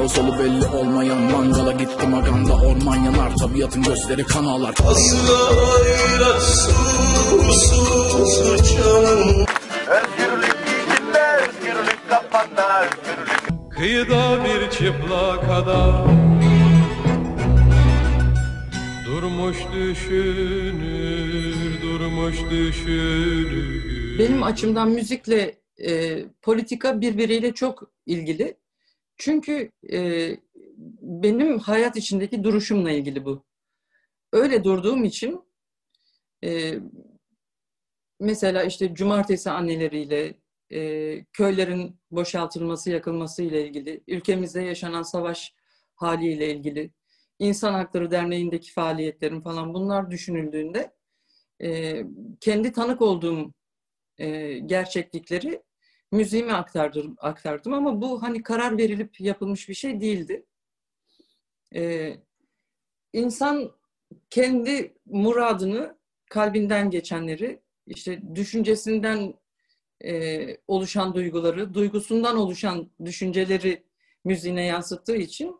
sağ solu belli olmayan Mangala gitti maganda orman yanar Tabiatın gözleri kan ağlar. Özgürlük içinde özgürlük kafanda özgürlük. Kıyıda bir çıplak adam. Durmuş düşünür, durmuş düşünür. Benim açımdan müzikle e, politika birbiriyle çok ilgili. Çünkü e, benim hayat içindeki duruşumla ilgili bu. Öyle durduğum için e, mesela işte cumartesi anneleriyle, e, köylerin boşaltılması, yakılması ile ilgili, ülkemizde yaşanan savaş haliyle ilgili, İnsan Hakları Derneği'ndeki faaliyetlerim falan bunlar düşünüldüğünde e, kendi tanık olduğum e, gerçeklikleri müziğime aktardım, aktardım ama bu hani karar verilip yapılmış bir şey değildi. E, insan kendi muradını, kalbinden geçenleri, işte düşüncesinden e, oluşan duyguları, duygusundan oluşan düşünceleri müziğine yansıttığı için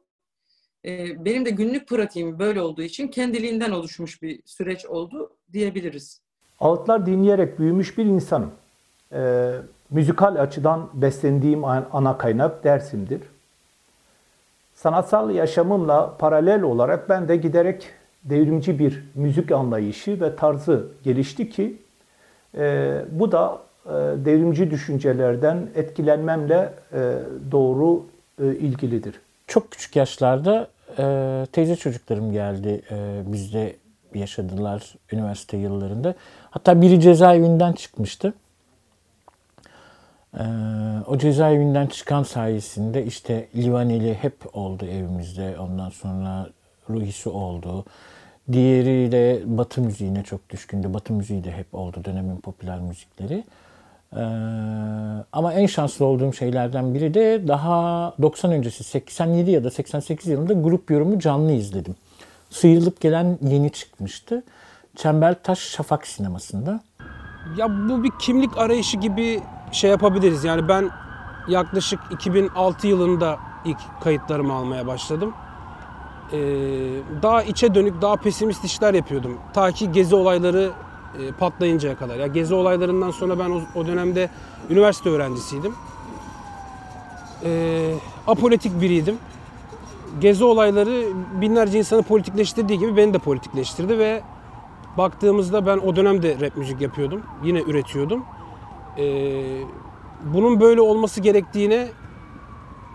e, benim de günlük pratiğim böyle olduğu için kendiliğinden oluşmuş bir süreç oldu diyebiliriz. Ağıtlar dinleyerek büyümüş bir insanım. Ee, müzikal açıdan beslendiğim an- ana kaynak Dersim'dir. Sanatsal yaşamımla paralel olarak ben de giderek devrimci bir müzik anlayışı ve tarzı gelişti ki e, bu da e, devrimci düşüncelerden etkilenmemle e, doğru e, ilgilidir. Çok küçük yaşlarda e, teyze çocuklarım geldi e, bizde yaşadılar üniversite yıllarında. Hatta biri cezaevinden çıkmıştı. E, o cezaevinden çıkan sayesinde işte Livaneli hep oldu evimizde. Ondan sonra Ruhisi oldu. Diğeri de Batı müziğine çok düşkündü. Batı müziği de hep oldu dönemin popüler müzikleri. Ee, ama en şanslı olduğum şeylerden biri de daha 90 öncesi 87 ya da 88 yılında grup yorumu canlı izledim. Sıyrılıp gelen yeni çıkmıştı. Çembertaş Şafak sinemasında. Ya bu bir kimlik arayışı gibi şey yapabiliriz. Yani ben yaklaşık 2006 yılında ilk kayıtlarımı almaya başladım. Ee, daha içe dönük, daha pesimist işler yapıyordum. Ta ki gezi olayları e, patlayıncaya kadar. Ya gezi olaylarından sonra ben o, o dönemde üniversite öğrencisiydim. Ee, apolitik biriydim. Gezi olayları binlerce insanı politikleştirdiği gibi beni de politikleştirdi ve baktığımızda ben o dönemde rap müzik yapıyordum. Yine üretiyordum. Ee, bunun böyle olması gerektiğine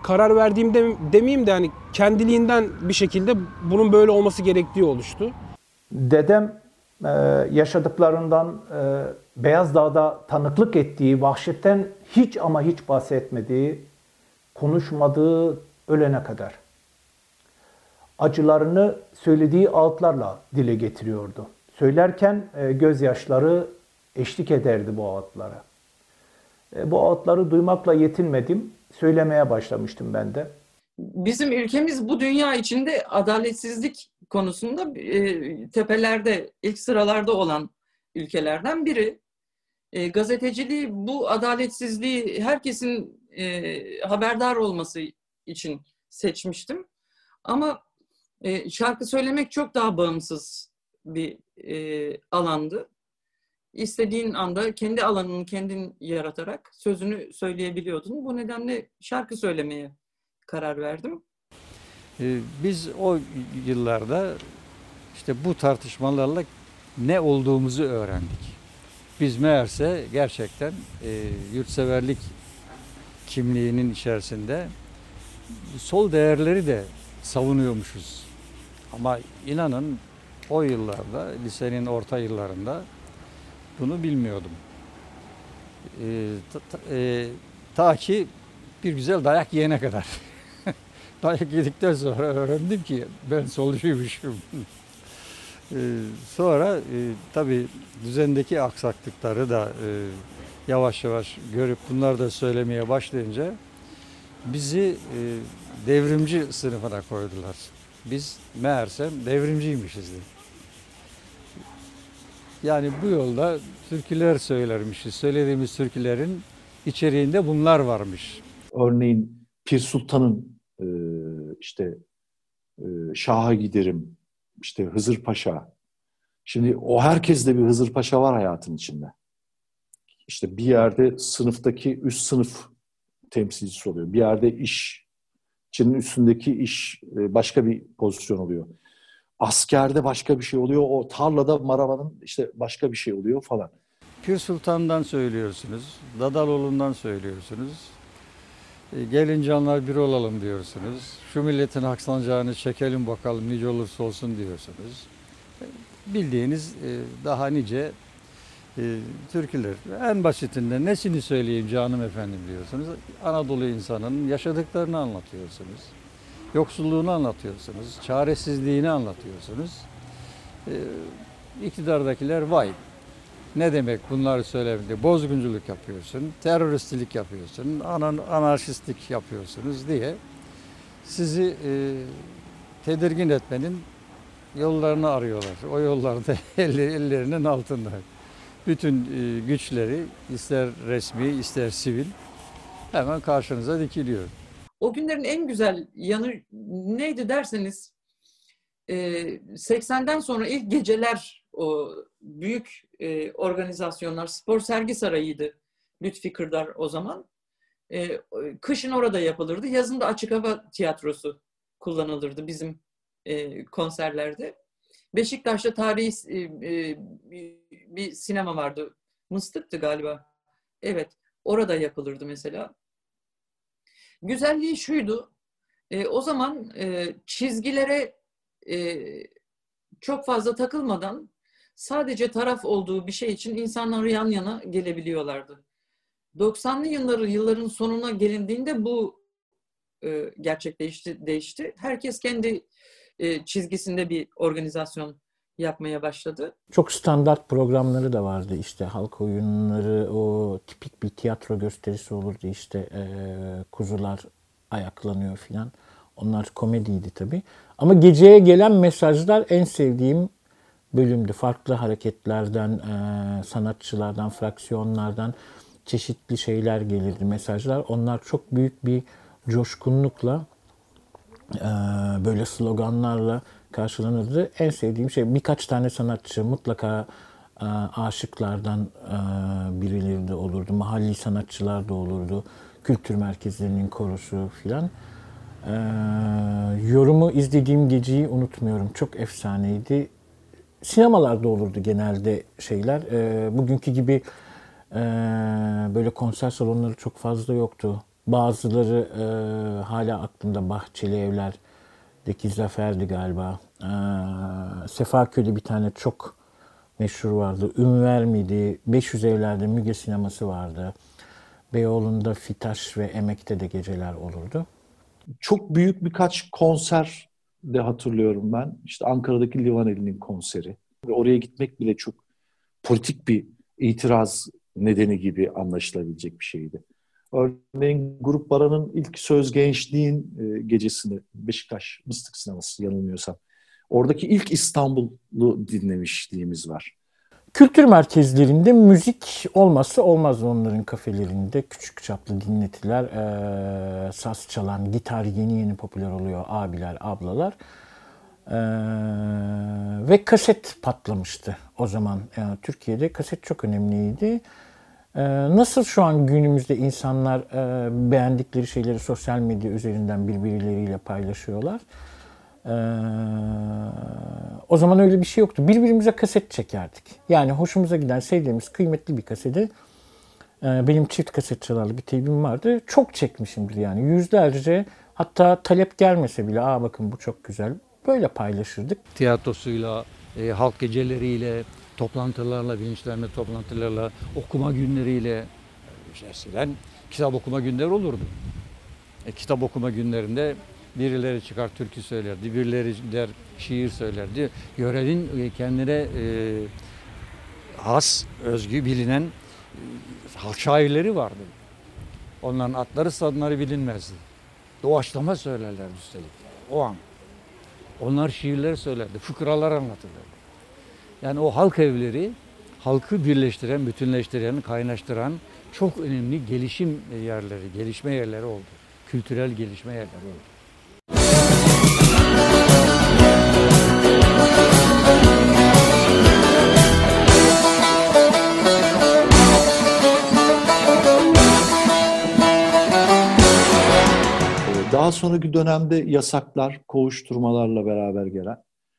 karar verdiğimde demeyeyim de hani kendiliğinden bir şekilde bunun böyle olması gerektiği oluştu. Dedem e, yaşadıklarından e, Beyaz Dağ'da tanıklık ettiği vahşetten hiç ama hiç bahsetmediği, konuşmadığı ölene kadar. Acılarını söylediği ağıtlarla dile getiriyordu. Söylerken e, gözyaşları eşlik ederdi bu ağıtlara. E, bu ağıtları duymakla yetinmedim, söylemeye başlamıştım ben de. Bizim ülkemiz bu dünya içinde adaletsizlik konusunda e, tepelerde, ilk sıralarda olan ülkelerden biri. E, gazeteciliği bu adaletsizliği herkesin e, haberdar olması için seçmiştim. Ama e, şarkı söylemek çok daha bağımsız bir e, alandı. İstediğin anda kendi alanını kendin yaratarak sözünü söyleyebiliyordun. Bu nedenle şarkı söylemeye karar verdim. Ee, Biz o yıllarda işte bu tartışmalarla ne olduğumuzu öğrendik. Biz meğerse gerçekten e, yurtseverlik kimliğinin içerisinde sol değerleri de savunuyormuşuz. Ama inanın o yıllarda, lisenin orta yıllarında bunu bilmiyordum. E, ta, ta- e, ta ki bir güzel dayak yiyene kadar. dayak yedikten sonra öğrendim ki ben solcuymuşum. Ee, sonra e, tabii düzendeki aksaklıkları da e, yavaş yavaş görüp bunları da söylemeye başlayınca bizi e, devrimci sınıfına koydular. Biz meğersem devrimciymişiz. Yani bu yolda türküler söylermişiz. Söylediğimiz türkülerin içeriğinde bunlar varmış. Örneğin Pir Sultan'ın e, işte e, Şah'a giderim, işte Hızır Paşa. Şimdi o herkeste bir Hızır Paşa var hayatın içinde. İşte bir yerde sınıftaki üst sınıf temsilcisi oluyor. Bir yerde iş, içinin üstündeki iş e, başka bir pozisyon oluyor. Askerde başka bir şey oluyor. O tarlada maravanın işte başka bir şey oluyor falan. Pir Sultan'dan söylüyorsunuz, Dadaloğlu'ndan söylüyorsunuz. E, gelin canlar bir olalım diyorsunuz. Şu milletin haksancağını çekelim bakalım nice olursa olsun diyorsunuz. E, Bildiğiniz e, daha nice e, türküler. En basitinden nesini söyleyeyim canım efendim diyorsunuz. Anadolu insanının yaşadıklarını anlatıyorsunuz. Yoksulluğunu anlatıyorsunuz. Çaresizliğini anlatıyorsunuz. E, iktidardakiler vay ne demek bunları söylemedi? Bozgunculuk yapıyorsun, teröristlik yapıyorsun, anarşistlik yapıyorsunuz diye sizi e, tedirgin etmenin yollarını arıyorlar. O yollarda elleri, ellerinin altında. Bütün e, güçleri ister resmi ister sivil hemen karşınıza dikiliyor. O günlerin en güzel yanı neydi derseniz e, 80'den sonra ilk geceler o büyük e, organizasyonlar spor sergi sarayıydı Lütfi Kırdar o zaman. E, kışın orada yapılırdı. Yazın da açık hava tiyatrosu kullanılırdı bizim e, konserlerde. Beşiktaş'ta tarihi e, e, bir sinema vardı. Mıstık'tı galiba. Evet. Orada yapılırdı mesela. Güzelliği şuydu. E, o zaman e, çizgilere e, çok fazla takılmadan sadece taraf olduğu bir şey için insanlar yan yana gelebiliyorlardı. 90'lı yılları yılların sonuna gelindiğinde bu e, gerçekleşti değişti. Herkes kendi e, çizgisinde bir organizasyon yapmaya başladı. Çok standart programları da vardı işte halk oyunları, o tipik bir tiyatro gösterisi olurdu işte e, kuzular ayaklanıyor filan. Onlar komediydi tabii. Ama geceye gelen mesajlar en sevdiğim bölümdü. Farklı hareketlerden, e, sanatçılardan, fraksiyonlardan çeşitli şeyler gelirdi, mesajlar. Onlar çok büyük bir coşkunlukla, e, böyle sloganlarla karşılanırdı. En sevdiğim şey birkaç tane sanatçı mutlaka e, aşıklardan e, birileri de olurdu. Mahalli sanatçılar da olurdu. Kültür merkezlerinin korusu filan. E, yorumu izlediğim geceyi unutmuyorum. Çok efsaneydi. Sinemalarda olurdu genelde şeyler. Bugünkü gibi böyle konser salonları çok fazla yoktu. Bazıları hala aklımda Bahçeli Evler'deki Zafer'di galiba. E, Sefaköy'de bir tane çok meşhur vardı. Ünver miydi? 500 Evler'de Müge Sineması vardı. Beyoğlu'nda Fitaş ve Emek'te de geceler olurdu. Çok büyük birkaç konser de hatırlıyorum ben. İşte Ankara'daki Livaneli'nin konseri. Ve oraya gitmek bile çok politik bir itiraz nedeni gibi anlaşılabilecek bir şeydi. Örneğin Grup Baran'ın ilk Söz Gençliğin e, gecesini Beşiktaş Mıstık Sineması yanılmıyorsam. Oradaki ilk İstanbul'u dinlemişliğimiz var. Kültür merkezlerinde müzik olmazsa olmaz onların kafelerinde. Küçük çaplı dinletiler, e, saz çalan, gitar yeni yeni popüler oluyor abiler, ablalar. E, ve kaset patlamıştı o zaman. Yani Türkiye'de kaset çok önemliydi. E, nasıl şu an günümüzde insanlar e, beğendikleri şeyleri sosyal medya üzerinden birbirleriyle paylaşıyorlar. Ee, o zaman öyle bir şey yoktu. Birbirimize kaset çekerdik. Yani hoşumuza giden, sevdiğimiz, kıymetli bir kaseti. E, benim çift kaset çalarlı bir teybim vardı. Çok çekmişimdir yani. Yüzlerce hatta talep gelmese bile aa bakın bu çok güzel. Böyle paylaşırdık. Tiyatrosuyla, e, halk geceleriyle, toplantılarla, bilinçlenme toplantılarla, okuma günleriyle e, eskiden kitap okuma günleri olurdu. E, kitap okuma günlerinde Birileri çıkar türkü söylerdi, birileri der şiir söylerdi. Yörenin kendine e, has, özgü, bilinen e, halk şairleri vardı. Onların atları sanları bilinmezdi. Doğaçlama söylerlerdi üstelik o an. Onlar şiirler söylerdi, fıkralar anlatırlardı. Yani o halk evleri halkı birleştiren, bütünleştiren, kaynaştıran çok önemli gelişim yerleri, gelişme yerleri oldu. Kültürel gelişme yerleri oldu. Ee, Daha sonraki dönemde yasaklar, kovuşturmalarla beraber gelen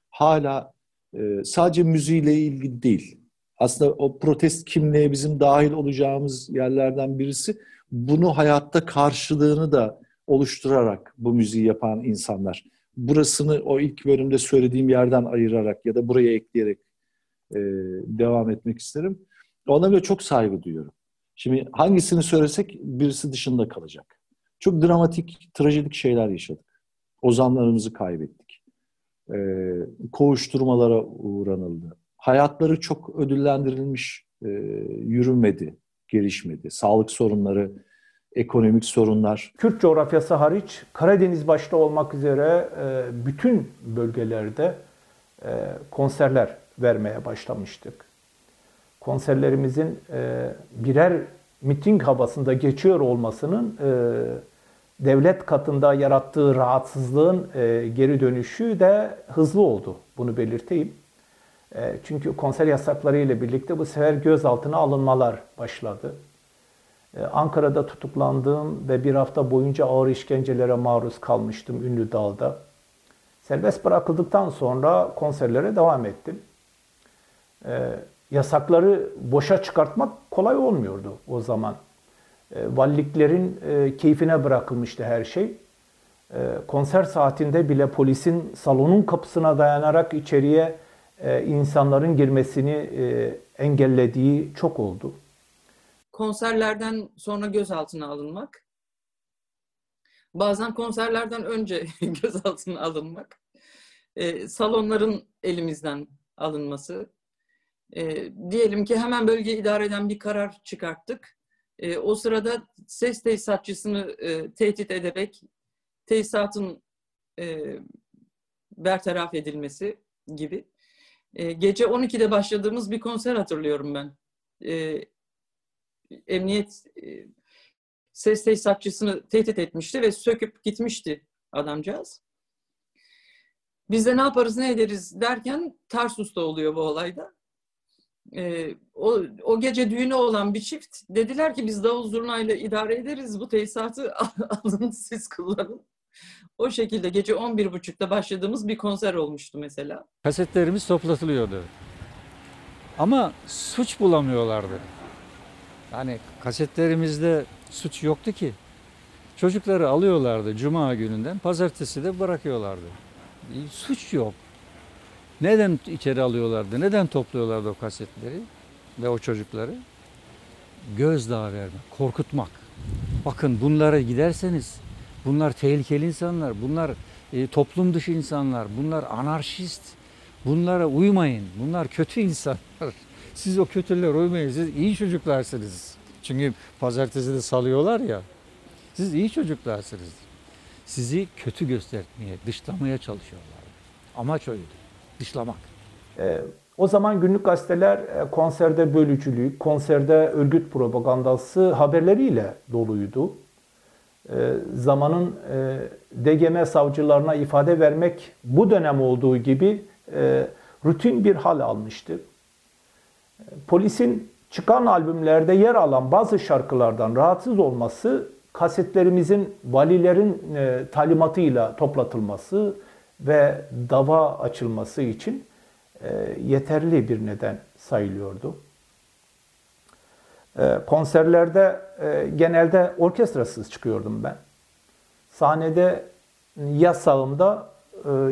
hala e, sadece müziğiyle ilgili değil. Aslında o protest kimliğe bizim dahil olacağımız yerlerden birisi bunu hayatta karşılığını da oluşturarak bu müziği yapan insanlar. Burasını o ilk bölümde söylediğim yerden ayırarak ya da buraya ekleyerek e, devam etmek isterim. Ona bile çok saygı duyuyorum. Şimdi hangisini söylesek birisi dışında kalacak. Çok dramatik, trajedik şeyler yaşadık. Ozanlarımızı kaybettik. Ee, kovuşturmalara uğranıldı. Hayatları çok ödüllendirilmiş e, yürümedi, gelişmedi. Sağlık sorunları, ekonomik sorunlar. Kürt coğrafyası hariç Karadeniz başta olmak üzere e, bütün bölgelerde e, konserler vermeye başlamıştık. Konserlerimizin e, birer miting havasında geçiyor olmasının e, devlet katında yarattığı rahatsızlığın e, geri dönüşü de hızlı oldu. Bunu belirteyim. E, çünkü konser yasakları ile birlikte bu sefer gözaltına alınmalar başladı. E, Ankara'da tutuklandığım ve bir hafta boyunca ağır işkencelere maruz kalmıştım Ünlü Dağ'da. Serbest bırakıldıktan sonra konserlere devam ettim. Yasakları boşa çıkartmak kolay olmuyordu o zaman. E, valiliklerin e, keyfine bırakılmıştı her şey. E, konser saatinde bile polisin salonun kapısına dayanarak içeriye insanların girmesini engellediği çok oldu. Konserlerden sonra gözaltına alınmak. Bazen konserlerden önce gözaltına alınmak. Salonların elimizden alınması. Diyelim ki hemen bölge idare eden bir karar çıkarttık. E, o sırada ses tesisatçısını e, tehdit ederek tesisatın e, bertaraf edilmesi gibi. E, gece 12'de başladığımız bir konser hatırlıyorum ben. E, emniyet e, ses tesisatçısını tehdit etmişti ve söküp gitmişti adamcağız. Biz de ne yaparız ne ederiz derken Tarsus'ta oluyor bu olayda. Ee, o, o gece düğünü olan bir çift dediler ki biz davul zurnayla idare ederiz bu tesisatı alın siz kullanın. O şekilde gece 11.30'da başladığımız bir konser olmuştu mesela. Kasetlerimiz toplatılıyordu. Ama suç bulamıyorlardı. Yani kasetlerimizde suç yoktu ki. Çocukları alıyorlardı cuma gününden, pazartesi de bırakıyorlardı. Suç yok. Neden içeri alıyorlardı? Neden topluyorlardı o kasetleri ve o çocukları? Gözdağı vermek, korkutmak. Bakın bunlara giderseniz bunlar tehlikeli insanlar, bunlar e, toplum dışı insanlar, bunlar anarşist. Bunlara uymayın. Bunlar kötü insanlar. Siz o kötülere uymayın. Siz iyi çocuklarsınız. Çünkü pazartesi de salıyorlar ya. Siz iyi çocuklarsınız. Sizi kötü göstermeye, dışlamaya çalışıyorlar. Amaç oydu. Dışlamak. E, o zaman günlük gazeteler e, konserde bölücülük, konserde örgüt propagandası haberleriyle doluydu. E, zamanın e, DGM savcılarına ifade vermek bu dönem olduğu gibi e, rutin bir hal almıştı. E, polisin çıkan albümlerde yer alan bazı şarkılardan rahatsız olması, kasetlerimizin valilerin e, talimatıyla toplatılması ve dava açılması için e, yeterli bir neden sayılıyordu. E, konserlerde e, genelde orkestrasız çıkıyordum ben. Sahnede ya sağımda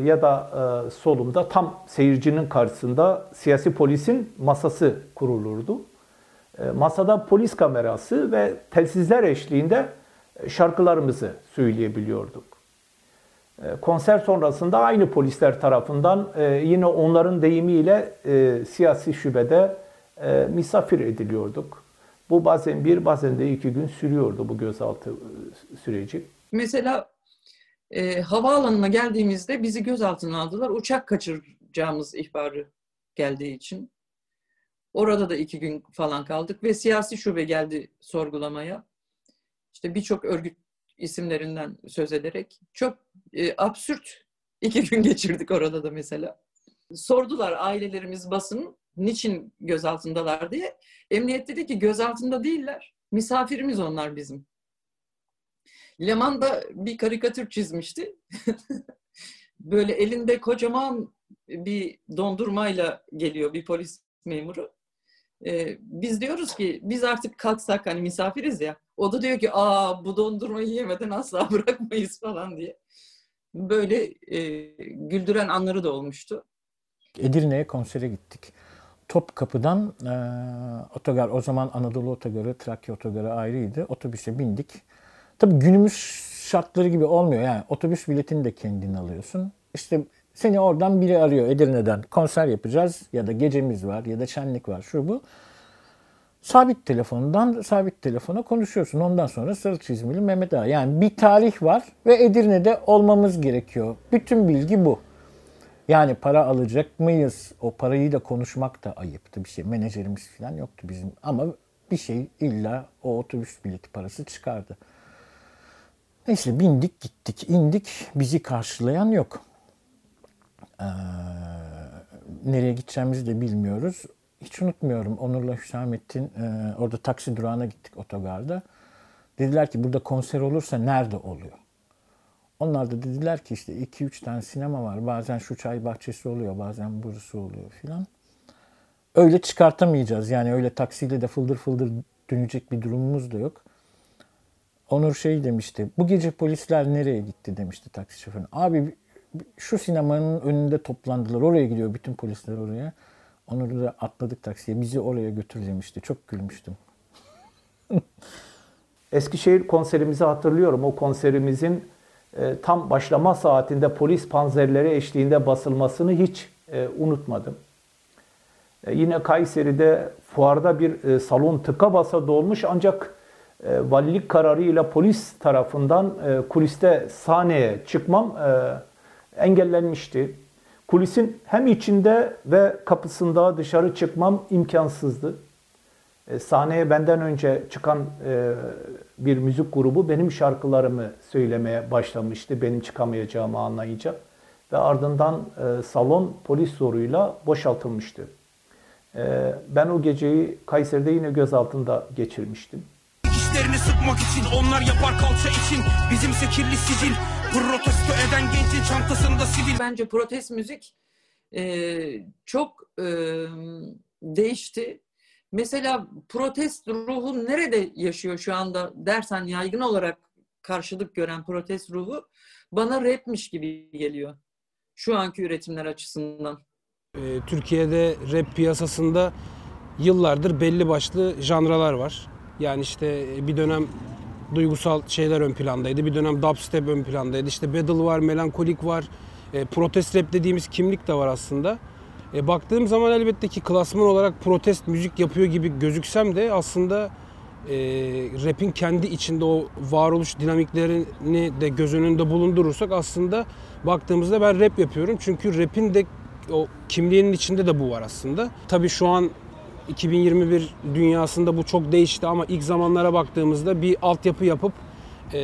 ya da solumda tam seyircinin karşısında siyasi polisin masası kurulurdu. Masada polis kamerası ve telsizler eşliğinde şarkılarımızı söyleyebiliyorduk. E, konser sonrasında aynı polisler tarafından e, yine onların deyimiyle e, siyasi şubede misafir ediliyorduk. Bu bazen bir bazen de iki gün sürüyordu bu gözaltı süreci. Mesela e, havaalanına geldiğimizde bizi gözaltına aldılar. Uçak kaçıracağımız ihbarı geldiği için. Orada da iki gün falan kaldık ve siyasi şube geldi sorgulamaya. İşte birçok örgüt isimlerinden söz ederek çok e, absürt iki gün geçirdik orada da mesela. Sordular ailelerimiz basın niçin gözaltındalar diye. Emniyet dedi ki gözaltında değiller. Misafirimiz onlar bizim. Leman da bir karikatür çizmişti. Böyle elinde kocaman bir dondurmayla geliyor bir polis memuru. Ee, biz diyoruz ki biz artık kalksak hani misafiriz ya. O da diyor ki aa bu dondurmayı yemeden asla bırakmayız falan diye. Böyle e, güldüren anları da olmuştu. Edirne'ye konsere gittik. Topkapı'dan e, otogar, o zaman Anadolu Otogarı, Trakya Otogarı ayrıydı. Otobüse bindik. Tabii günümüz şartları gibi olmuyor. Yani otobüs biletini de kendin alıyorsun. İşte seni oradan biri arıyor Edirne'den. Konser yapacağız ya da gecemiz var ya da şenlik var şu bu. Sabit telefondan sabit telefona konuşuyorsun. Ondan sonra sarı çizmeli Mehmet Ağa. Yani bir tarih var ve Edirne'de olmamız gerekiyor. Bütün bilgi bu. Yani para alacak mıyız? O parayı da konuşmak da ayıptı bir şey. Menajerimiz falan yoktu bizim. Ama bir şey illa o otobüs bileti parası çıkardı. Neyse bindik gittik indik bizi karşılayan yok. Ee, nereye gideceğimizi de bilmiyoruz. Hiç unutmuyorum Onur'la Hüsamettin e, orada taksi durağına gittik otogarda. Dediler ki burada konser olursa nerede oluyor? Onlar da dediler ki işte 2-3 tane sinema var. Bazen şu çay bahçesi oluyor, bazen burası oluyor filan. Öyle çıkartamayacağız. Yani öyle taksiyle de fıldır fıldır dönecek bir durumumuz da yok. Onur şey demişti. Bu gece polisler nereye gitti demişti taksi şoförü. Abi şu sinemanın önünde toplandılar. Oraya gidiyor bütün polisler oraya. Onur'u da atladık taksiye. Bizi oraya götür demişti. Çok gülmüştüm. Eskişehir konserimizi hatırlıyorum. O konserimizin e, tam başlama saatinde polis panzerleri eşliğinde basılmasını hiç e, unutmadım. E, yine Kayseri'de fuarda bir e, salon tıka basa dolmuş ancak e, valilik kararıyla polis tarafından e, kuliste sahneye çıkmam e, engellenmişti. Kulisin hem içinde ve kapısında dışarı çıkmam imkansızdı. E, sahneye benden önce çıkan e, bir müzik grubu benim şarkılarımı söylemeye başlamıştı benim çıkamayacağımı anlayınca. Ve ardından e, salon polis zoruyla boşaltılmıştı. E, ben o geceyi Kayseri'de yine gözaltında geçirmiştim. Dişlerini sıkmak için onlar yapar kalça için bizimse kirli sicil protesto eden gencin çantasında sivil Bence protest müzik e, çok e, değişti. Mesela protest ruhu nerede yaşıyor şu anda dersen yaygın olarak karşılık gören protest ruhu bana rapmiş gibi geliyor. Şu anki üretimler açısından. Ee, Türkiye'de rap piyasasında yıllardır belli başlı janralar var. Yani işte bir dönem duygusal şeyler ön plandaydı. Bir dönem dubstep ön plandaydı. İşte battle var, melankolik var. E, protest rap dediğimiz kimlik de var aslında. E, baktığım zaman elbette ki klasman olarak protest müzik yapıyor gibi gözüksem de aslında e, rap'in kendi içinde o varoluş dinamiklerini de göz önünde bulundurursak aslında baktığımızda ben rap yapıyorum. Çünkü rap'in de o kimliğinin içinde de bu var aslında. Tabii şu an 2021 dünyasında bu çok değişti ama ilk zamanlara baktığımızda bir altyapı yapıp e,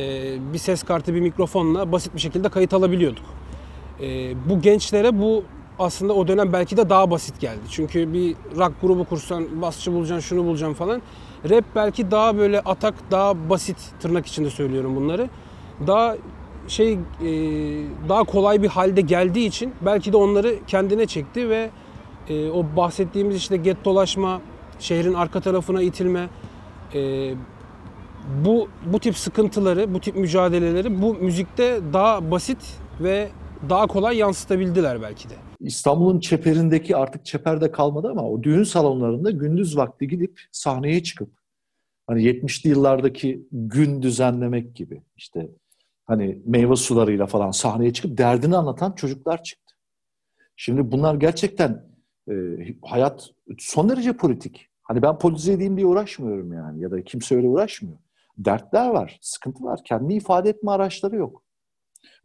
bir ses kartı bir mikrofonla basit bir şekilde kayıt alabiliyorduk. E, bu gençlere bu aslında o dönem belki de daha basit geldi. Çünkü bir rock grubu kursan basçı bulacaksın şunu bulacaksın falan. Rap belki daha böyle atak daha basit tırnak içinde söylüyorum bunları. Daha şey daha kolay bir halde geldiği için belki de onları kendine çekti ve e, o bahsettiğimiz işte get dolaşma, şehrin arka tarafına itilme, e, bu bu tip sıkıntıları, bu tip mücadeleleri bu müzikte daha basit ve daha kolay yansıtabildiler belki de. İstanbul'un çeperindeki artık çeperde kalmadı ama o düğün salonlarında gündüz vakti gidip sahneye çıkıp hani 70'li yıllardaki gün düzenlemek gibi işte hani meyve sularıyla falan sahneye çıkıp derdini anlatan çocuklar çıktı. Şimdi bunlar gerçekten e, hayat son derece politik. Hani ben politize edeyim diye uğraşmıyorum yani ya da kimse öyle uğraşmıyor. Dertler var, sıkıntı var. Kendini ifade etme araçları yok.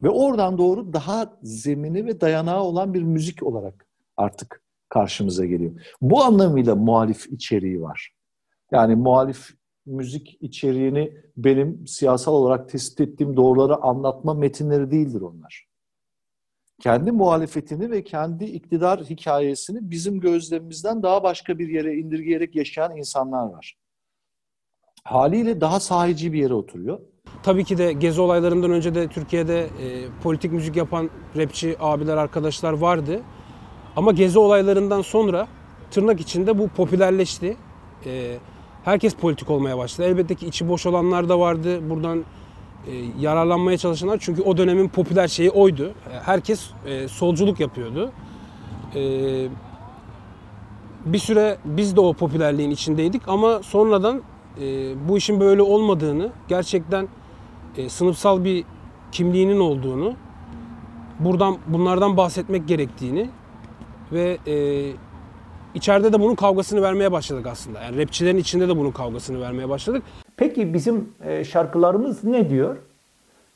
Ve oradan doğru daha zemini ve dayanağı olan bir müzik olarak artık karşımıza geliyor. Bu anlamıyla muhalif içeriği var. Yani muhalif müzik içeriğini benim siyasal olarak tespit ettiğim doğruları anlatma metinleri değildir onlar. Kendi muhalefetini ve kendi iktidar hikayesini bizim gözlemimizden daha başka bir yere indirgeyerek yaşayan insanlar var. Haliyle daha sahici bir yere oturuyor. Tabii ki de gezi olaylarından önce de Türkiye'de e, politik müzik yapan rapçi abiler, arkadaşlar vardı. Ama gezi olaylarından sonra tırnak içinde bu popülerleşti. E, herkes politik olmaya başladı. Elbette ki içi boş olanlar da vardı. Buradan e, yararlanmaya çalışanlar. Çünkü o dönemin popüler şeyi oydu. Herkes e, solculuk yapıyordu. E, bir süre biz de o popülerliğin içindeydik ama sonradan bu işin böyle olmadığını, gerçekten sınıfsal bir kimliğinin olduğunu, buradan bunlardan bahsetmek gerektiğini ve içeride de bunun kavgasını vermeye başladık aslında. Yani rapçilerin içinde de bunun kavgasını vermeye başladık. Peki bizim e, şarkılarımız ne diyor?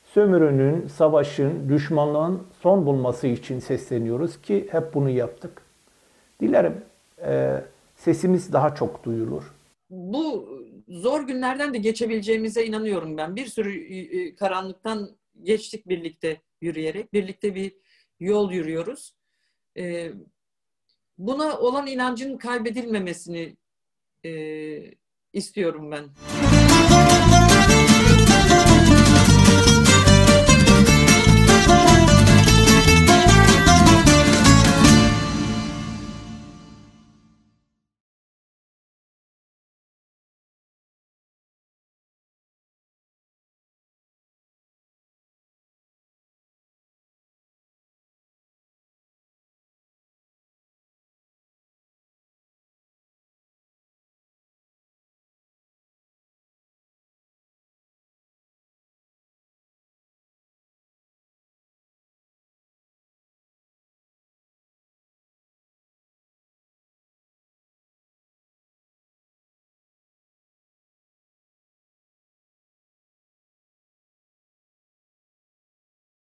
Sömürünün, savaşın, düşmanlığın son bulması için sesleniyoruz ki hep bunu yaptık. Dilerim e, sesimiz daha çok duyulur. Bu zor günlerden de geçebileceğimize inanıyorum ben. Bir sürü e, karanlıktan geçtik birlikte yürüyerek. Birlikte bir yol yürüyoruz. Buna olan inancın kaybedilmemesini istiyorum ben.